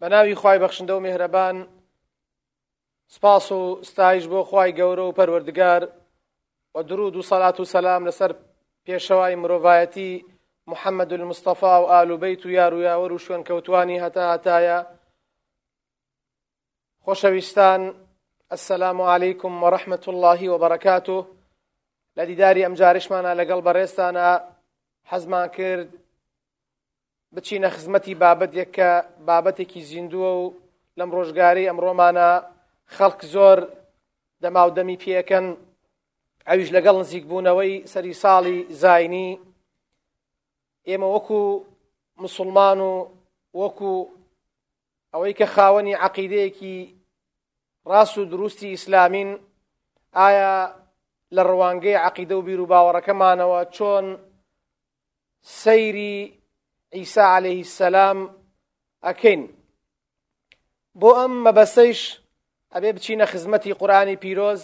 بە ناوی خی بەخشندە و میهرەبان سپاس و ستایش بۆ خی گەورە و پەروەردگار و درود و سەلات و سەسلام لەسەر پێشەوای مرۆڤایەتی محەممەد المستەفا و ئالوبەیت و یار و یاوە و شوێن کەوتانی هەتا هەتایە. خۆشەویستان السلام عليكم ورحمة الله وبركاته لە دیداری ئەم جارشمانە لەگەڵ بەڕێستانە حەزمان کرد بچینە خزمەتی بابەتێک کە بابەتێکی زیندووە و لەم ڕۆژگاری ئەمڕۆمانە خەڵک زۆر دەماودەمی پێەکەن ئەویش لەگەڵ نزیک بوونەوەی سەری ساڵی زاینی. ئێمە وەکو مسلمان و وەکو ئەوەی کە خاوەنی عقیدەیەکی ڕاست و دروستی ئیسلامین ئایا لە ڕوانگەی عقیدە و بیر و باوەڕەکەمانەوە چۆن سەیری ئیسا عليه السلام ئەکەین بۆ ئەم مەبەسەیش ئەبێ بچینە خزمەتی قورآانی پیرۆز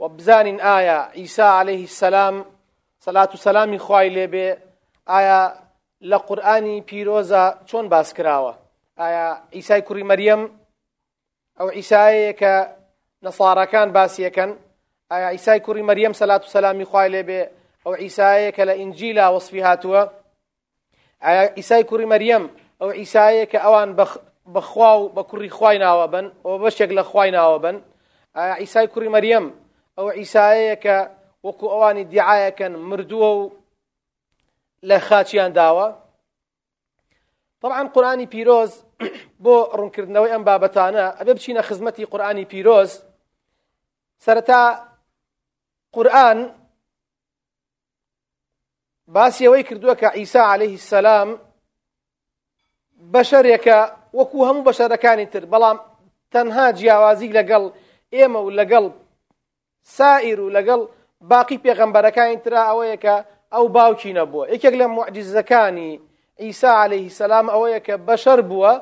و بزانین ئایا ئیسا عليه السلام. سەلات و سەلامی ئایا لە قورآانی پیرۆزە چۆن باس کراوە ئایا ئیسای کوڕی مەریەم ئەو ئیسایەیە کە نەسارەکان باسیەکەن ئایا ئیسای کوڕی مەریەم سەلات و سەلامی خوای لێبێ ئەو ئیسایەیە کە لە ئینجیلا وەصفی ئیسای کوڕی مەریەم ئەو ئیسایە کە ئەوان بەخوا و بە کوڕی خوای ناوە بن ئەو بەشێک لە خوای ناوە بن. ئایا ئیسای کوڕی مەریەم ئەو ئیسایەیە کە وەکو ئەوانی دیعاەکەن مردووە و لە خاچیان داوە؟ طبعا قورآانی پیرۆز بۆ ڕوونکردنەوەی ئەم بابەتانە ئەبێ بچینە خزمەتی قورآانی پیرۆز. سەرەتا قورآن باسی ئەوەی کردووە کە ئیسا عليه السلام بەشەرێکە وەکو هەموو بەشەرەکانی تر بەڵام تەنها جیاوازی لەگەڵ ئێمە و لەگەڵ سائیر و لەگەڵ باقی پێغەمبەرەکانی ترا ئەوەیە کە ئەو باوکی نەبووە. یەکێک لە معجزەکانی ئیسا عليه السلام ئەوەیە کە بەشەر بووە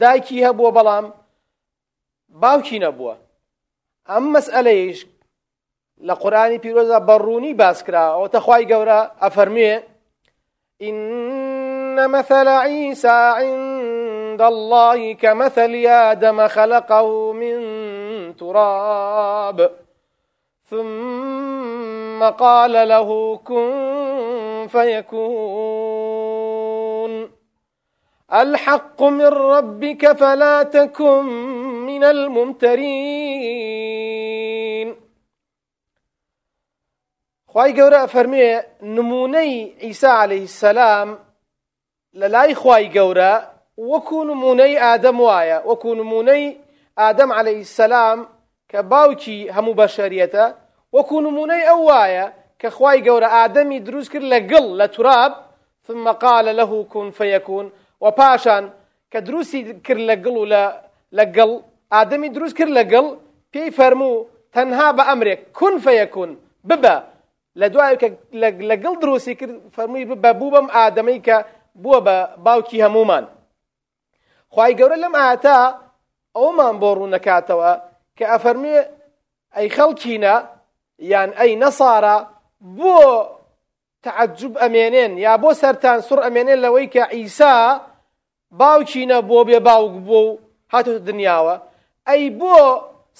دایکی هەبووە بەڵام باوکی نەبووە. ئەم مەسئلەیش لە قورآانی پیرۆزە بەڕوونی باسکرا ئەو تەخوای گەورە ئەفەرمێ إن مثل عيسى عند الله كمثل آدم خلقه من تراب ثم قال له كن فيكون الحق من ربك فلا تكن من الممترين خی گەورە فەرمێ نمونەی ئیسا عليه السلام لە لای خی گەورە وەکو نمونەی ئادەم وایە. وەکو نمونەی ئادەم عليه السلام کە باوکی هەموو بەشەریەتە وەکو نمونەی ئەو وایە کە خی گەورە ئادەمی دروست کرد لە گڵ ثم قال له كن فيكون. وپاشان کە دروستی کرد لە گڵ و لە گەڵ ئادەمی دروست کرد لە گڵ پێی فەرموو تەنها بە ئەمرێک کون فەیەکون ببە لە دوای کە لەگەڵ دروستی کرد فەرمووی بەبوو بەم ئادەمەی کە بووە بە باوکی هەمومان. خی گەورە لەم ئاتا ئەومان بۆ ڕوو نەکاتەوە کە ئەفەرمێ ئەی خەڵکینە یان ئەی نەسارە بۆ تعجب ئەمێنێن یا بۆ سەران سوڕ ئەمێنێن لەوەی کە ئیسا باوکینە بۆ بێ باوک بوو و هاتو دنیاوە. ئەی بۆ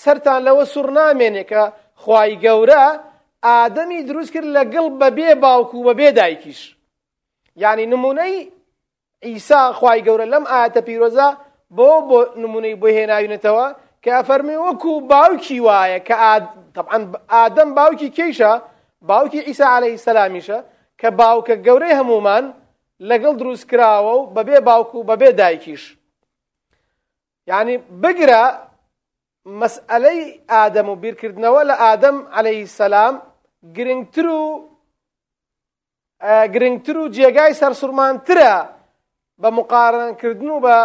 سەران لەوە سوڕ نامێنێ کە خی گەورە ئادەمی دروست کرد لەگەڵ بەبێ باوکو و بەبێ دایکیش. یعنی نمونەی ئیسا خی گەورە لەم ئاەتە پیرۆزە بۆ بۆ نمونەی بۆ هێناوینێتەوە کە ئەفەرمی وەکو باوکی وایە کە ئادەم باوکی کەیشە باوکی ئیسا عليهەی سەلامیشە کە باوکە گەورەی هەمومان لەگەڵ دروست کراوە و بەبێ باوکو و بەبێ دایکیش. یعنی بگرە مەسئلەی ئادەم و بیرکردنەوە لە ئادەم عليهەی سەسلام گرنگتر و گرنگتر و جێگای سەرسوورمانترە بە مقارنکردن و بە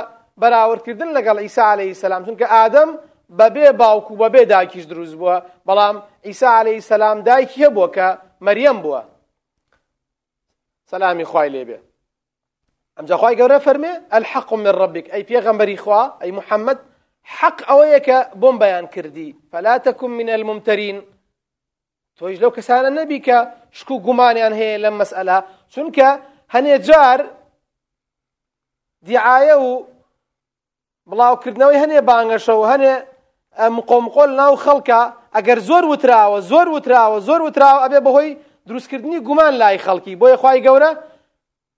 بەراوردکردن لەگەڵ ئیسا عليهەی سەسلام چونکە ئادەم بەبێ باوکو بەبێ دایکیش دروست بووە بەڵام ئیسا عليهەی سەسلام دایکی هەبووە کە مەریەم بووە سەلامی خوای لێبێ ئەمجا خوای گەورە فەرمێ الحق من ربك ئەی پێغەمبەری خوا ئەی محەممەد حق کە بۆم بەیان کردی. فلا تكن من الممترين تۆیش لەو کەسانە نەبی کە شک و گومانیان هەیە لەم مەسئلە. چونکە هەنێ جار دیعاە و بڵاوکردنەوەی هەنێ بانگەشەوە هەنێ مقۆمقۆل ناو خەڵکە ئەگەر زۆر وتراوە زۆر وتراوە زۆر وتراوە ئەبێ بەهۆی دروستکردنی گومان لای خەڵکی. بۆیە خی گەورە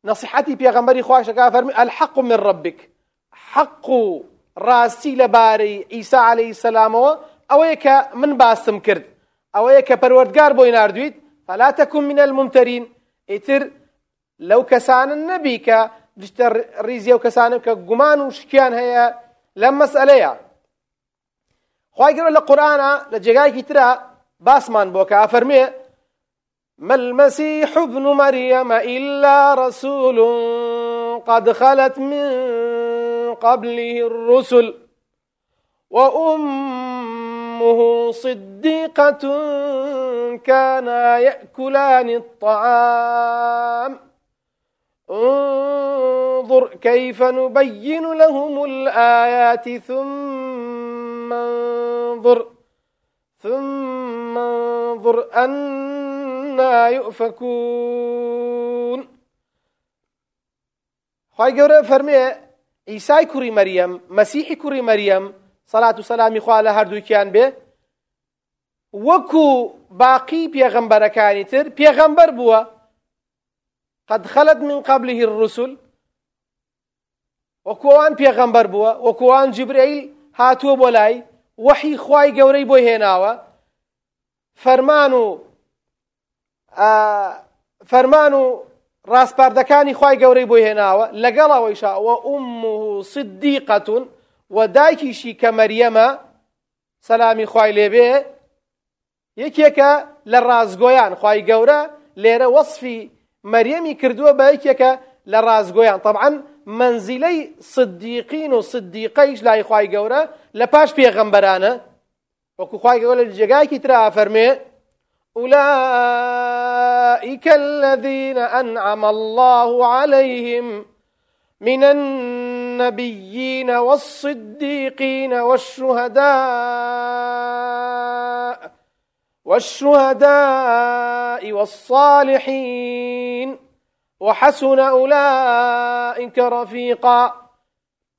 نصیحەتی پێغەمبەری خواشەکە فەرمی الحق من ربك حق ڕاستی لەبارەی ئیسا عليه سلامەوە ئەوەیە کە من باسم کرد. ئەوەیە کە پەروەردگار بۆی نردویت فلا تكن من الممترين ئیتر لەو کەسانن نەبی کە دیشتە ڕیزیە و کەسانم کە گومان و شکیان هەیە لەم مەسئلەیە. خی گەورە لە قورآە لە جێگایکی ترا باسمان بۆ کە ئافەرمێ ما المسيح ابن مريم إلا رسول قد خلت من قبله الرسل وأمه صديقة كانا يأكلان الطعام. انظر كيف نبين لهم الآيات ثم انظر ثم انظر أنا يؤفكون. خواهي قورة فرمي ئیسای کوڕی مەریەم مەسیحی کوڕی مەریەم سەلات و سەلامی خوا لە هەردووکیان بێ. وەکو باقی پێغەمبەرەکانی تر پێغەمبەر بووە. قد خلت من قبله الرسل. وەکووان پێغەمبەر بووە. وەکووان جبرەیل هاتووە بۆ لای. وەحی خوای گەورەی بۆی هێناوە. فەرمان و فەرمان و ڕاستپاردەکانی خی گەورەی بۆی هێناوە لەگەڵەوەیشا وە ئوم و سدیقەتون و دایکیشی کە مەریەمە سەلامی خی لێبێ یەکێکە لە ڕازگۆیان خی گەورە لێرە وەصفی مەریەمی کردووە بە یەکێکە لە ڕازگۆیان طبعا منزیلەی صدیقین و صدیقەیش لای خی گەورە لە پاش پێغەمبەرانە. وەکو خی گەورە لە جێگایکی ترا فەرمێ أولئك الذين أنعم الله عليهم من النبيين والصديقين والشهداء والشهداء والصالحين. وحسن أولئك رفيقا.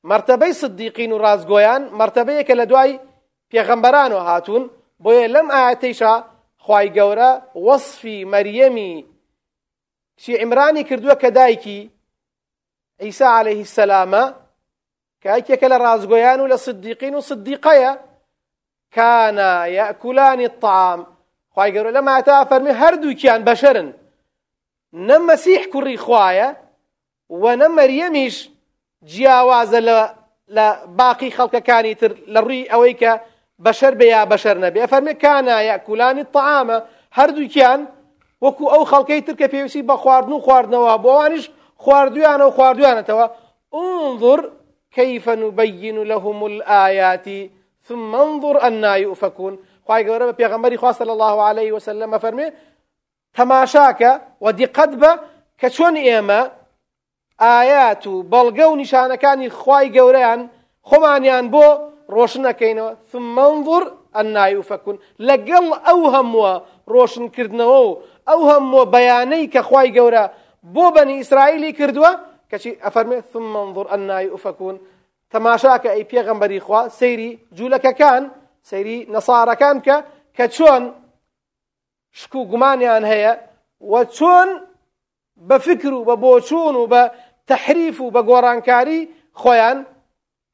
مرتبەی صدیقین و ڕازگۆیان مرتبەیەکە لە دوای پێغەمبەران و هاتوون بۆیە لەم خی گەورە وەصفی مەریەمی چی عیمرانی کردووە کە دایکی ئەیسا عليه سەلامە کە یەکێکە لە ڕازگۆیان و لە صدیقین و صدیقەیە کانە یاکولانی الطعام. خی گەورە لە ماتا فەرمی هەردووکیان بەشەرن. نە مەسیح کوڕی خوایە و نە مەریەمیش جیاوازە لە باقی خەڵکەکانی تر لە ڕووی بەشەر بێ یا بەشەر نەبێ فەرمێ کانە یاکولانی تەعامە هەردووکیان وەکو ئەو خەڵکەی تر کە پێویستی بە خواردن و خواردنەوە بۆوانیش خواردویانە و خواردویانەتەوە انظر كيف نبين لهم الآيات ثم انظر أنا يؤفكون. خواهي قولة بيغمبري خواه صلى الله عليه وسلم فرمي تماشاكە و دیقەت بە کە چۆن ئێمە ئايات و بەڵگە و نیشانەکانی خوای گەورەیان خۆمانیان بۆ ڕۆشنەکەینەوە ثمەنظر ئەنای وفەکون لەگەڵ ئەو هەمووە ڕۆشنکردنەوە و ئەو هەمووە بەیانەی کە خی گەورە بۆ بەنی ئیسرائیلی کردووە کەچی ئەفەرمێ ثمەنظر ئەنای وفەکون تەماشاکە ئەی پێغەمبەری خوا سەیری جوولەکەکان سەیری نەسارەکان کە کە چۆن شک و گومانیان هەیە و چۆن بە فکر و بە بۆچوون و بە تەحریف و بە گۆڕانکاری خۆیان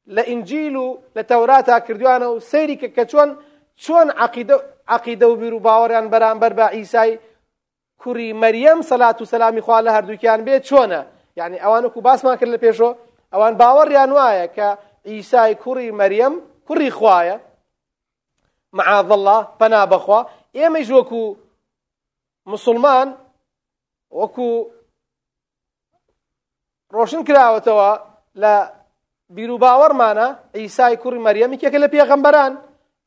لە ئینجیل و لە تەوراتا کردوانە و سەیری کە کە چۆن چۆن عقیدە و بیر و باوەڕیان بەرامبەر بە ئیسای کوڕی مەریەم سەلات و سەلامی خوا لە هەردووکیان بێت چۆنە؟ یعنی ئەوانکو باسمان کرد لە پێشۆ ئەوان باوەڕیان وایە کە ئیسای کوڕی مەریەم کوڕی خوایە معاذ الله پەنا بەخوا. ئێمەش وەکو مسلمان وەکو ڕۆشن کراوەتەوە لە بیر و باوەڕمانە ئیسای کوڕی مەریەمێکێکە لە پێغەمبەران.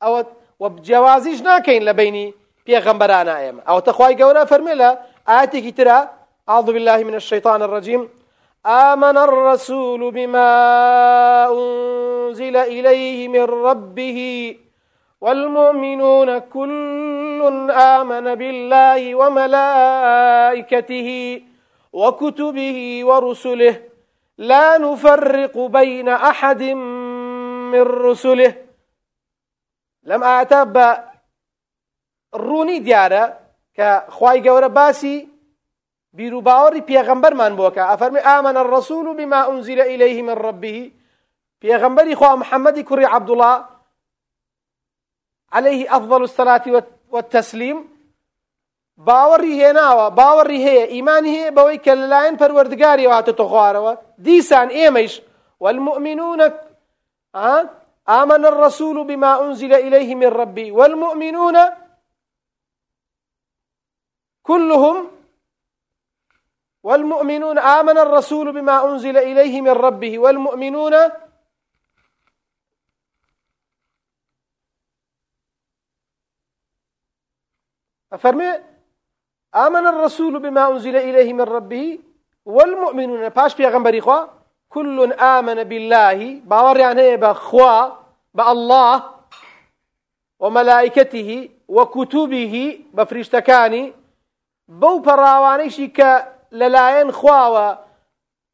ئەوە جیاوازیش ناکەین لە بینی پێغەمبەرانە ئێمە ئەو تەخوای گەورە فەرمێ لە ئاەتێکی ترە أعوذ بالله من الشيطان الرجيم. آمن الرسول بما أنزل إليه من ربه والمؤمنون كل آمن بالله وملائكته وكتبه ورسله لا نفرق بين أحد من رسله. لەم ئاەتە بە ڕوونی دیارە کە خی گەورە باسی بیرروباوەڕی پێغەمبەرمان بۆکە ئەفەرمی ئامەە بما أنزل إليه من ربه. پێغەمبەری خوا محەممەدی کوڕی عبدوڵا عليه أفضل الصلاة والتسليم. باوەڕی هێناوە باوەڕی هەیە ئیمانی هەیە بەوەی کە لەلایەن پەروەردگاری واتە خوارەوە دیسان ئێمەش والمؤمنون آمن الرسول بما أنزل إليه من ربي. والمؤمنون كلهم والمؤمنون آمن الرسول بما أنزل إليه من ربه. والمؤمنون أفرمي آمن الرسول بما أنزل إليه من ربه والمؤمنون باش بيغمبري خوا كل آمن بالله باور يعني بخوا بالله وملائكته وكتبه بفرشتكاني بو براوانيشي ك للاين خواوە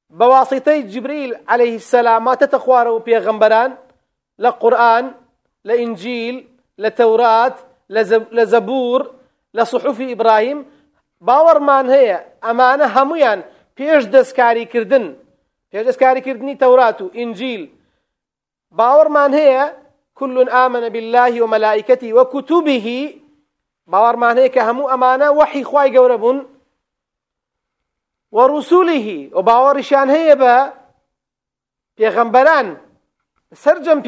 بواسطي جبريل عليه السلام ما تتخواروا بيغمبران لقرآن لإنجيل لتوراة لزبور لصحف إبراهيم باوەڕمان هەیە. ئەمانە هەمویان پێش دەستکاریکردن. پێش دەستکاریکردنی تەورات و ئینجیل. باوەڕمان هەیە كل آمن بالله وملائكته وكتبه باوەڕمان هەیە کە هەموو ئەمانە وحی خوای گەورە بوون. وەڕوسولیه و باوەڕیشان هەیە بە پێغەمبەران. سرجەم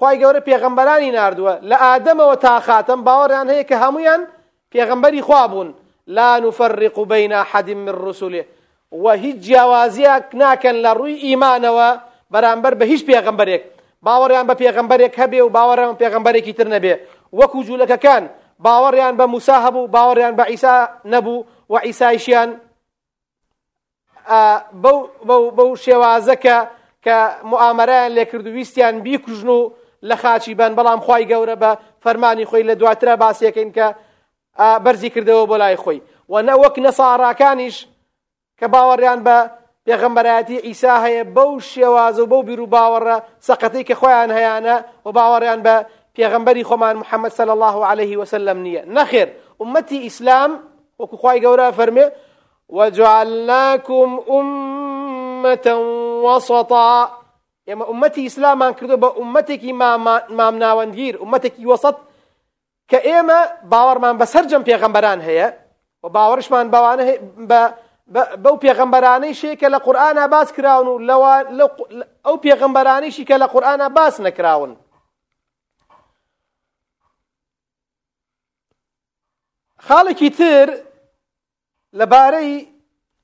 پێغەمبەران لەو کاتەوەی کە خی گەورە پێغەمبەرانی نردووە. لە ئادەمەوە تا خاتم باوەڕیان هەیە کە هەمویان پێغەمبەری خوا بوون. لا نفرق بين أحد من رسله. و هیچ جیاوازیەک ناکەن لە ڕووی ئیمانەوە بەرامبەر بە هیچ پێغەمبەرێک. باوەڕیان بە پێغەمبەرێک هەبێ و باوەڕیان پێغەمبەرێکی تر نەبێ. وەکو جوولەکەکان باوەڕیان بە موسا هەبوو باوەڕیان بە ئیسا نەبوو و ئیسایشیان بەو شێوازەکە کە معامەرەیان لێکرد و ویستیان بیکوژن و لە خاچی بن بەڵام خی گەورە بە فەرمانی خۆی لە دواترە باسیەکەین کە بەرزی کردەوە بۆ لای خۆی. و نەوەک نەساڕاکانیش کە باوەڕیان بە پێغەمبەرەتی ئیسا هەیە بەو شێوازە و بەو بیر و باوەڕە سەقەتی کە خۆیان هەیەە و باوەڕیان بە پێغەمبەری خۆمان محەممەد سەل الله عليه وسلم نییە. نەخێر ئومەتی ئیسلام وەکو خی گەورە فەرمێ وجعلناكم أمة وسطا. ئێمە ئومەتی ئیسلامان کردو بە ئومەتێکی مام ناوەندگیر ئومەتێکی وەسەد کە ئێمە باوەڕمان بەسەر جەم پێغەمبەران هەیە و باوەڕشمان بەوانە بەو پێغەمبەرانەی شێکە لە قورآە باس کراون و ئەو پێغەمبەرانیشی کە لە قورآە باس نەکراون خاڵێکی تر لەبارەی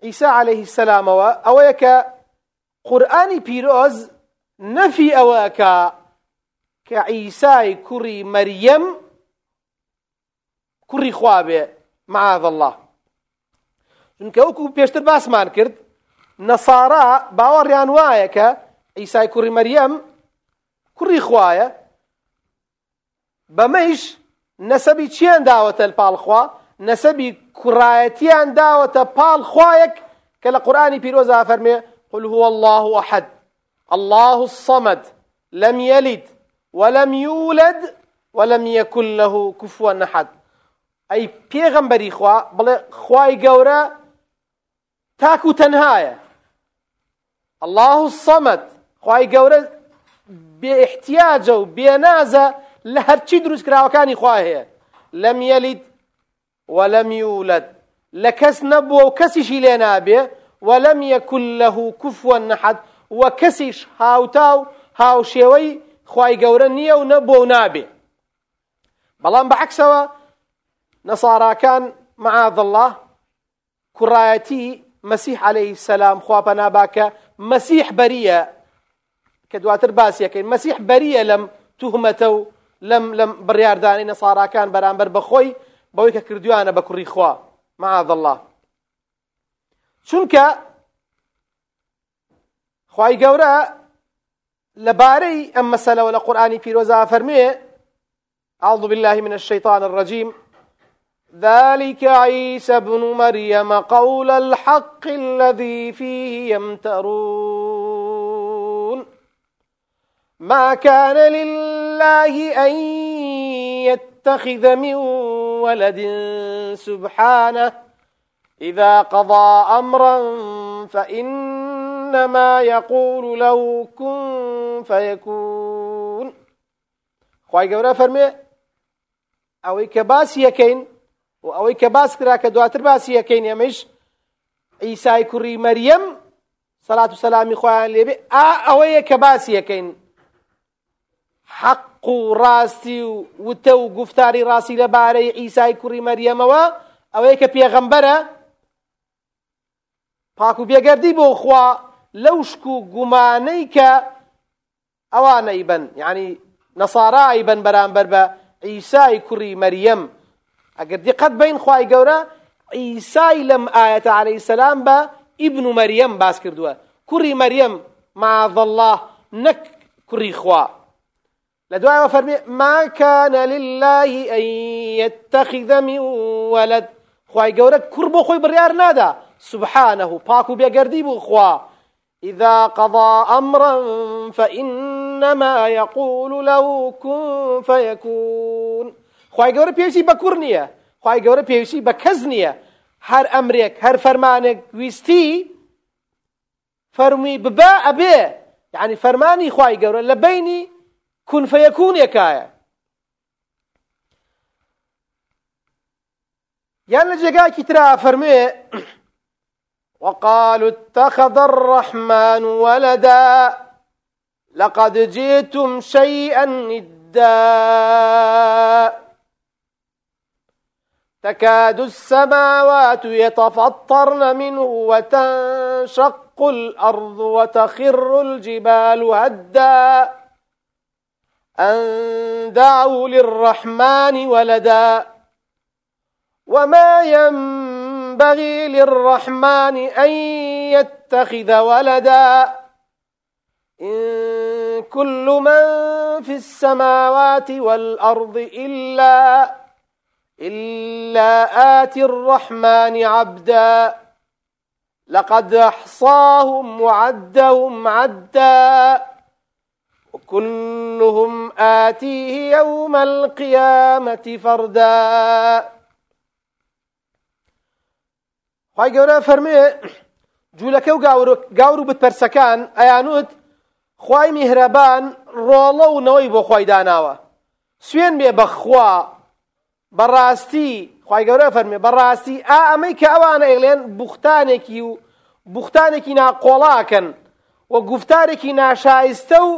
ئیسا عليه السلامەوە ئەوەیە کە قورآانی پیرۆز نەفی ئەوەکە کە عیسای کوڕی مەریەم کوڕی معاذ الله. چونکە وەکو پێشتر باسمان کرد نەسارا باوەڕیان وایە کە ئیسای کوڕی مەریەم کوڕی خوایە بەمەیش نەسەبی چیان داوەتە پاڵخوا نەسەبی کوڕایەتیان داوەتە پاڵ خوایەک کە لە قورآانی پیرۆزا فەرمێ قل هو الله أحد. الله الصمد لم يلد ولم يولد ولم يكن له كفوا أحد. أي پێغەمبەری خوا بڵێ خوای گەورە تاکو تەنهایە الله الصمد خوای گەورە بێ احتیاجە و بێنازە لە هەرچی دروست کراوەکانی خوا هەیە لەم یەلید ولم يولد. لە کەس نەبووە و کەسیشی لێ نابێ ولم يكن له كفوا أحد. وە کەسیش هاوتا و هاوشێوەی خی گەورە نییە و نەبۆ و نابێ. بەڵام بەعکسەوە نەساراکان معاذ الله کوڕایەتی مەسیح عليه سەسلام خواپە ناباکە. مەسیح بەریە کە دواتر باسیەکەین مەسیح بەریە لەم توهمەتە و لەم لەم بڕاردانی نەساراکان بەرامبەر بەخۆی بەوەی کە کردوانە بە کوڕی خوا. معاذ الله چونکە خی گەورە لەبارەی ئەم مەسەلەوە لە قورآانی پیرۆزا فەرمێ أعوذ بالله من الشيطان الرجيم. ذلك عيسى ابن مريم قول الحق الذي فيه يمترون. ما كان لله أن يتخذ من ولد سبحانه. إذا قضى أمرا فإنما يقول له كن فيكون. خواهي گەورە فەرمێ ئەوەی کە باسی یەکەین و ئەوەی کە باس کرا کە دواتر باسی یەکەین ئەمەش ئیسای کوڕی مەریەم سەلات و سەلامی خۆیان لێبێ ئا ئەوەیە کە باسی یەکەین. حەق و ڕاستی و وتە و گفتاری ڕاستی لەبارەی ئیسای کوڕی مەریەمەوە ئەوەیە کە پێغەمبەرە پاک و بێگەردی بۆ خوا لەو شک و گومانەی کە ئەوانەی بن یعنی نەسارایی بن بەرامبەر بە عیسای کوڕی مەریەم ئەگەر دیقەت بین خوای گەورە عیسای لەم ئاەتە عەلەیهی سەلام بە ئیبن و مەریەم باس کردووە کوڕی مەریەم معاذ الله نەک کوڕی خوا. دوایەوە فەرمێ ما كان لله أن يتخذ من ولد. گەورە کوڕ بۆ خۆی بڕیار نادا. سبحانه پاک و بێگەردی بوو خوا. إذا قضى أمرا فإنما يقول له كن فيكون. گەورە پێویستی بە کوڕ نییە. خی گەورە پێویستی بە کەس نییە. هەر ئەمرێک هەر فەرمانێک ویستی فەرمی ببە ئەبێ. یعنی فەرمانی خی گەورە لە بینی کونفەیەکوونێکایە یان لە جێگاکی ترا فەرمێ وقالوا اتخذ الرحمن ولدا لقد جئتم شيئا إدا تكاد السماوات يتفطرن منه وتنشق الأرض وتخر الجبال هدا. أن دعوا للرحمن ولدا. وما ينبغي للرحمن أن يتخذ ولدا. إن كل من في السماوات والأرض إلا إلا آتي الرحمن عبدا. لقد أحصاهم وعدهم عدا. وكلهم آتيه يوم القيامة فردا. خی گەورە فەرمێ جوولەکە و گاور و بتپەرسەکان ئەیانوت خی میهرەبان ڕۆڵە و نەوەی بۆ خۆی داناوە. سوێن بێ بەخوا بەڕاستی خی گەورە فەرمێ بەڕاستی ئا ئەمەی کە ئەوانە ئێڵێن بوختانێکی و بوختانێکی ناقۆڵاکەن و گفتارێکی ناشایستە و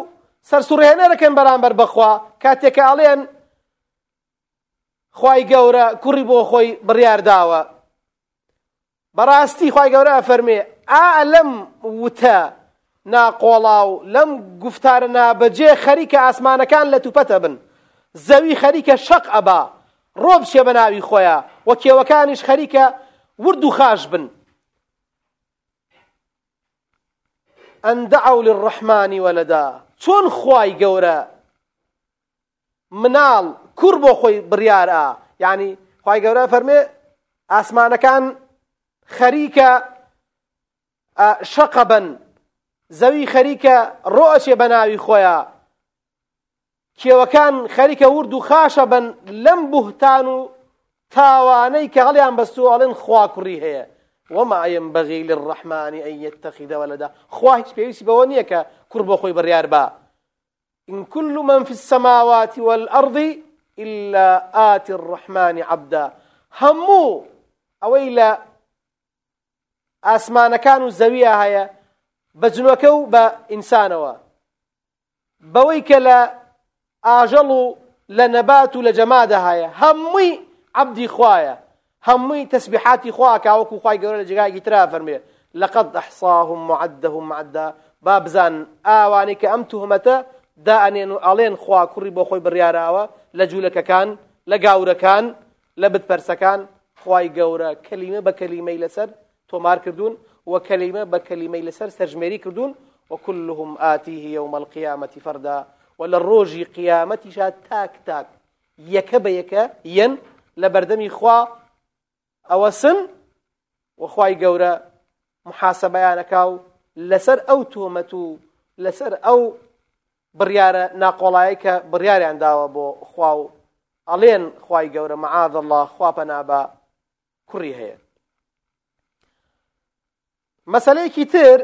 سەرسوڕێنەرەکەن بەرامبەر بەخوا. کاتێکە ئەڵێن خی گەورە کوڕی بۆ خۆی بڕیارداوە. بەڕاستی خی گەورە فەرمێ ئا لەم وتە ناقۆڵاو لەم گفتارە نابەجێ خەریکە ئاسمانەکان لە توپەتە بن. زەوی خەریکە شەق ئەبا ڕۆ بچێ بە ناوی خۆیە وە کێوەکانیش خەریکە ورد و خاش بن. ئەندەعو للڕەحمانی وەلەدا چۆن خوای گەورە؟ مناڵ کوڕ بۆ خۆی بڕیارە یعنی خی گەورە فەرمێ ئاسمانەکان خەریکە شەقە بن زەوی خەریکە ڕۆئچێ بە ناوی خۆیان کێوەکان خەریکە ورد و خاشە بن لەم بوهتان و تاوانەی کە هەڵیان بەستو ئەڵێن خوا کوڕی هەیە. وما ينبغي للرحمن أن يتخذ ولدا خوا هیچ إن كل من في السماوات والأرض إلا آتي الرحمن عبدا. ئەوەی لە ئاسمانەکان و زەویە هەیە بە جنوەکە و بە ئینسانەوە. بەوەی کە لە ئاژەڵ و لە نەبات و لە جەمادە هەیە هەمووی عەبدی خوایە هەمووی تەسبیحاتی خوا کاوەکو خوای گەورە لە جگایکی ترا فەرمێ لەقەد ئەحصاهم معدهم معدا با بزان ئاوانەی کە ئەم توهمەتە دائنێن و ئەڵێن خوا کوڕی بۆ خۆی بڕیاراوە لە جوولەکەکان لە گاورەکان لە بتپەرسەکان خوای گەورە کەلیمە بە کەلیمەی لەسەر تۆمار کردوون و کەلیمە بە کەلیمەی کردوون وكلهم آتيه يوم القيامة فردا ولا قیامەتیشا تاک تاک یەکە بە یەکە یەن لە بەردەمی خوا ئەوە سن وەخوای گەورە محاسبەیانەکا و لەسەر ئەو تۆمەت و لەسەر ئەو بڕیارە ناقۆڵایی کە بڕیاریان داوە بۆ خوا و ئەڵێن خی گەورە مەعااد الله خواپەنابە کوڕی هەیە مەسلەیەکی تر